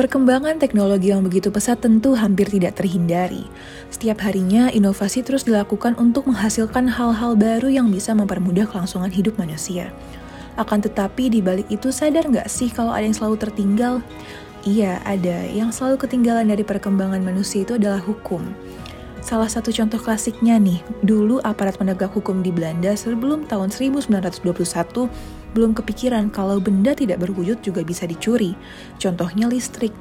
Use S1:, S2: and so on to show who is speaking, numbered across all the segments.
S1: Perkembangan teknologi yang begitu pesat tentu hampir tidak terhindari. Setiap harinya, inovasi terus dilakukan untuk menghasilkan hal-hal baru yang bisa mempermudah kelangsungan hidup manusia. Akan tetapi, di balik itu sadar nggak sih kalau ada yang selalu tertinggal? Iya, ada. Yang selalu ketinggalan dari perkembangan manusia itu adalah hukum. Salah satu contoh klasiknya nih, dulu aparat penegak hukum di Belanda sebelum tahun 1921 belum kepikiran kalau benda tidak berwujud juga bisa dicuri. Contohnya listrik.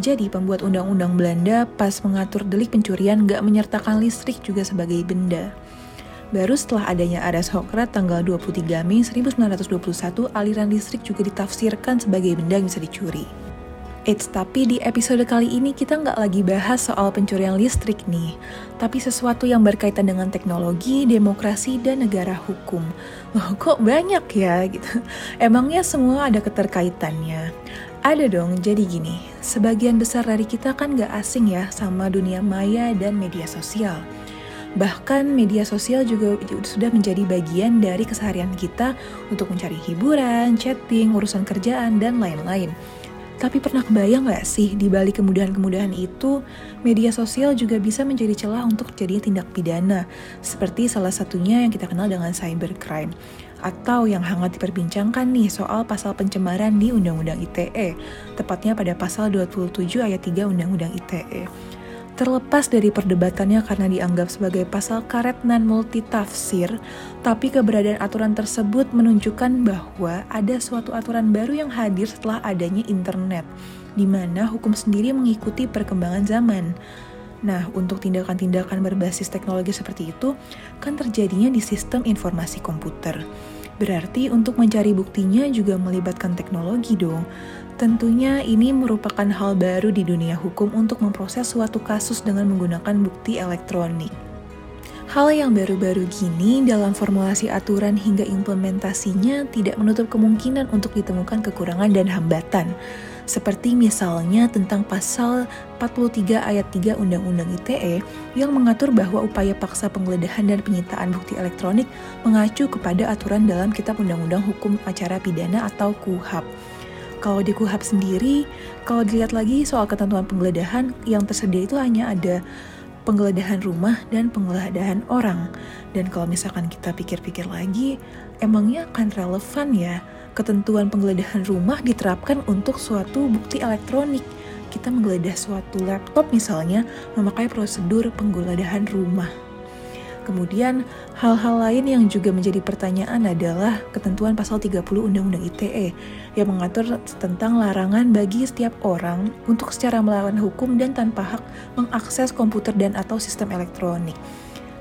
S1: Jadi pembuat undang-undang Belanda pas mengatur delik pencurian gak menyertakan listrik juga sebagai benda. Baru setelah adanya Arrest-Hokrat tanggal 23 Mei 1921, aliran listrik juga ditafsirkan sebagai benda yang bisa dicuri. Eits, tapi di episode kali ini kita nggak lagi bahas soal pencurian listrik nih, tapi sesuatu yang berkaitan dengan teknologi, demokrasi, dan negara hukum. Loh, kok banyak ya gitu? Emangnya semua ada keterkaitannya? Ada dong, jadi gini, sebagian besar dari kita kan nggak asing ya sama dunia maya dan media sosial. Bahkan media sosial juga sudah menjadi bagian dari keseharian kita untuk mencari hiburan, chatting, urusan kerjaan, dan lain-lain. Tapi pernah kebayang gak sih di balik kemudahan-kemudahan itu, media sosial juga bisa menjadi celah untuk terjadinya tindak pidana, seperti salah satunya yang kita kenal dengan cybercrime. Atau yang hangat diperbincangkan nih soal pasal pencemaran di Undang-Undang ITE, tepatnya pada pasal 27 ayat 3 Undang-Undang ITE. Terlepas dari perdebatannya karena dianggap sebagai pasal karet nan multitafsir, tapi keberadaan aturan tersebut menunjukkan bahwa ada suatu aturan baru yang hadir setelah adanya internet, di mana hukum sendiri mengikuti perkembangan zaman. Nah, untuk tindakan-tindakan berbasis teknologi seperti itu, kan terjadinya di sistem informasi komputer. Berarti untuk mencari buktinya juga melibatkan teknologi dong. Tentunya ini merupakan hal baru di dunia hukum untuk memproses suatu kasus dengan menggunakan bukti elektronik. Hal yang baru-baru gini dalam formulasi aturan hingga implementasinya tidak menutup kemungkinan untuk ditemukan kekurangan dan hambatan. Seperti misalnya tentang pasal 43 ayat 3 Undang-Undang ITE yang mengatur bahwa upaya paksa penggeledahan dan penyitaan bukti elektronik mengacu kepada aturan dalam Kitab Undang-Undang Hukum Acara Pidana atau KUHAP. Kalau di KUHAP sendiri, kalau dilihat lagi soal ketentuan penggeledahan, yang tersedia itu hanya ada penggeledahan rumah dan penggeledahan orang. Dan kalau misalkan kita pikir-pikir lagi, emangnya akan relevan ya ketentuan penggeledahan rumah diterapkan untuk suatu bukti elektronik. Kita menggeledah suatu laptop misalnya memakai prosedur penggeledahan rumah. Kemudian, hal-hal lain yang juga menjadi pertanyaan adalah ketentuan pasal 30 Undang-Undang ITE yang mengatur tentang larangan bagi setiap orang untuk secara melawan hukum dan tanpa hak mengakses komputer dan atau sistem elektronik.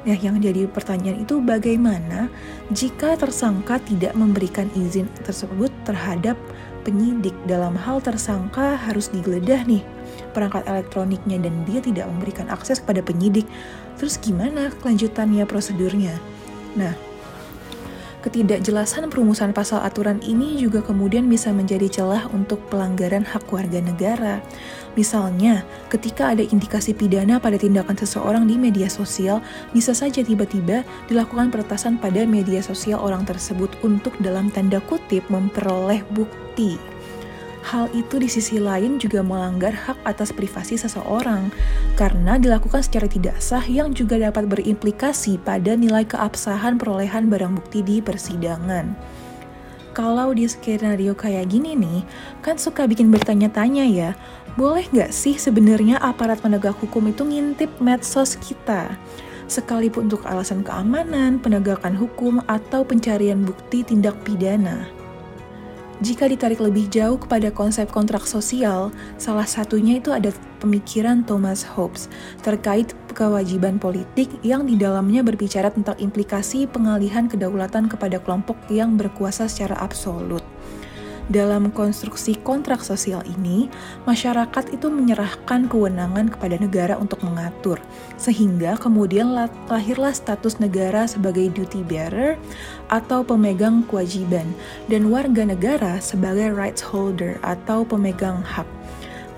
S1: Nah, yang jadi pertanyaan itu bagaimana jika tersangka tidak memberikan izin tersebut terhadap penyidik dalam hal tersangka harus digeledah nih perangkat elektroniknya dan dia tidak memberikan akses kepada penyidik. Terus gimana kelanjutannya prosedurnya? Nah, ketidakjelasan perumusan pasal aturan ini juga kemudian bisa menjadi celah untuk pelanggaran hak warga negara. Misalnya, ketika ada indikasi pidana pada tindakan seseorang di media sosial, bisa saja tiba-tiba dilakukan peretasan pada media sosial orang tersebut untuk dalam tanda kutip memperoleh bukti. Hal itu di sisi lain juga melanggar hak atas privasi seseorang karena dilakukan secara tidak sah yang juga dapat berimplikasi pada nilai keabsahan perolehan barang bukti di persidangan. Kalau di skenario kayak gini nih, kan suka bikin bertanya-tanya ya, boleh nggak sih sebenarnya aparat penegak hukum itu ngintip medsos kita? Sekalipun untuk alasan keamanan, penegakan hukum, atau pencarian bukti tindak pidana. Jika ditarik lebih jauh kepada konsep kontrak sosial, salah satunya itu ada pemikiran Thomas Hobbes terkait kewajiban politik yang di dalamnya berbicara tentang implikasi pengalihan kedaulatan kepada kelompok yang berkuasa secara absolut. Dalam konstruksi kontrak sosial ini, masyarakat itu menyerahkan kewenangan kepada negara untuk mengatur, sehingga kemudian lahirlah status negara sebagai duty bearer atau pemegang kewajiban, dan warga negara sebagai rights holder atau pemegang hak.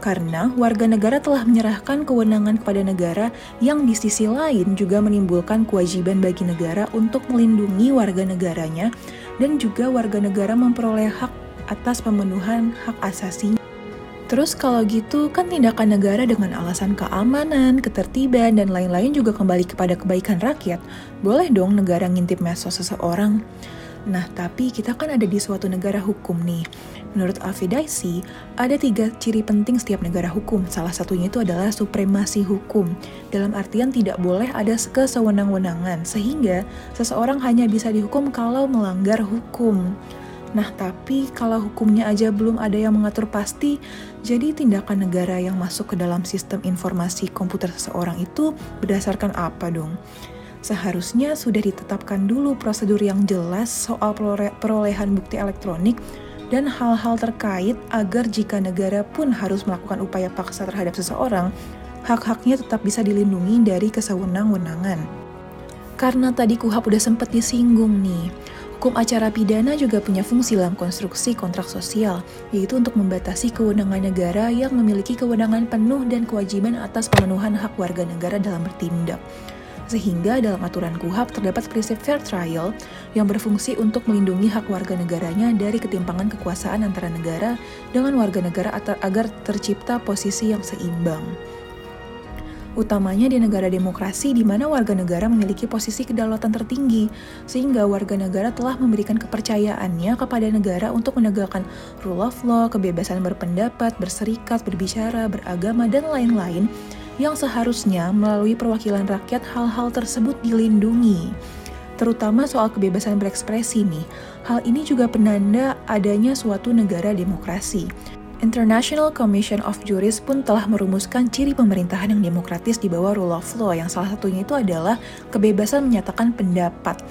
S1: Karena warga negara telah menyerahkan kewenangan kepada negara yang di sisi lain juga menimbulkan kewajiban bagi negara untuk melindungi warga negaranya dan juga warga negara memperoleh hak atas pemenuhan hak asasi. Terus kalau gitu kan tindakan negara dengan alasan keamanan, ketertiban, dan lain-lain juga kembali kepada kebaikan rakyat. Boleh dong negara ngintip medsos seseorang. Nah, tapi kita kan ada di suatu negara hukum nih. Menurut Alfidaisi, ada tiga ciri penting setiap negara hukum. Salah satunya itu adalah supremasi hukum. Dalam artian tidak boleh ada kesewenang-wenangan, sehingga seseorang hanya bisa dihukum kalau melanggar hukum. Nah, tapi kalau hukumnya aja belum ada yang mengatur pasti, jadi tindakan negara yang masuk ke dalam sistem informasi komputer seseorang itu berdasarkan apa dong? Seharusnya sudah ditetapkan dulu prosedur yang jelas soal perolehan bukti elektronik dan hal-hal terkait agar jika negara pun harus melakukan upaya paksa terhadap seseorang, hak-haknya tetap bisa dilindungi dari kesewenang-wenangan. Karena tadi kuhap udah sempat disinggung nih, Hukum acara pidana juga punya fungsi dalam konstruksi kontrak sosial, yaitu untuk membatasi kewenangan negara yang memiliki kewenangan penuh dan kewajiban atas pemenuhan hak warga negara dalam bertindak. Sehingga dalam aturan KUHAP terdapat prinsip fair trial yang berfungsi untuk melindungi hak warga negaranya dari ketimpangan kekuasaan antara negara dengan warga negara agar tercipta posisi yang seimbang utamanya di negara demokrasi di mana warga negara memiliki posisi kedaulatan tertinggi, sehingga warga negara telah memberikan kepercayaannya kepada negara untuk menegakkan rule of law, kebebasan berpendapat, berserikat, berbicara, beragama, dan lain-lain yang seharusnya melalui perwakilan rakyat hal-hal tersebut dilindungi terutama soal kebebasan berekspresi nih. Hal ini juga penanda adanya suatu negara demokrasi. International Commission of Jurists pun telah merumuskan ciri pemerintahan yang demokratis di bawah rule of law yang salah satunya itu adalah kebebasan menyatakan pendapat.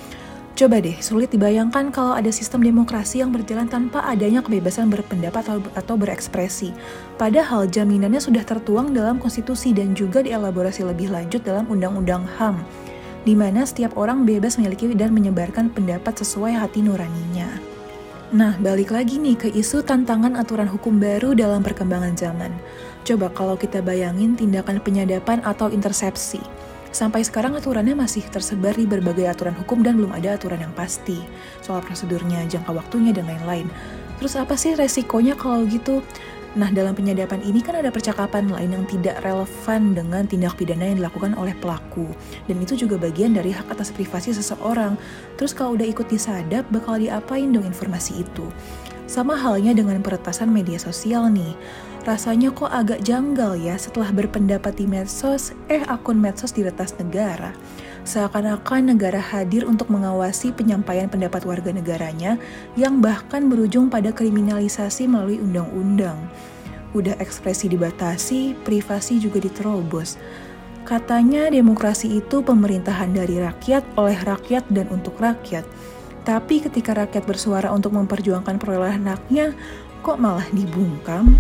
S1: Coba deh, sulit dibayangkan kalau ada sistem demokrasi yang berjalan tanpa adanya kebebasan berpendapat atau, atau berekspresi. Padahal jaminannya sudah tertuang dalam konstitusi dan juga dielaborasi lebih lanjut dalam Undang-Undang HAM, di mana setiap orang bebas memiliki dan menyebarkan pendapat sesuai hati nuraninya. Nah, balik lagi nih ke isu tantangan aturan hukum baru dalam perkembangan zaman. Coba kalau kita bayangin tindakan penyadapan atau intersepsi. Sampai sekarang aturannya masih tersebar di berbagai aturan hukum dan belum ada aturan yang pasti soal prosedurnya, jangka waktunya, dan lain-lain. Terus apa sih resikonya kalau gitu? Nah, dalam penyadapan ini kan ada percakapan lain yang tidak relevan dengan tindak pidana yang dilakukan oleh pelaku. Dan itu juga bagian dari hak atas privasi seseorang. Terus kalau udah ikut disadap, bakal diapain dong informasi itu? Sama halnya dengan peretasan media sosial nih. Rasanya kok agak janggal ya setelah berpendapat di medsos, eh akun medsos diretas negara. Seakan-akan negara hadir untuk mengawasi penyampaian pendapat warga negaranya yang bahkan berujung pada kriminalisasi melalui undang-undang. Udah ekspresi dibatasi, privasi juga diterobos. Katanya demokrasi itu pemerintahan dari rakyat, oleh rakyat, dan untuk rakyat. Tapi ketika rakyat bersuara untuk memperjuangkan perolehan haknya, kok malah dibungkam?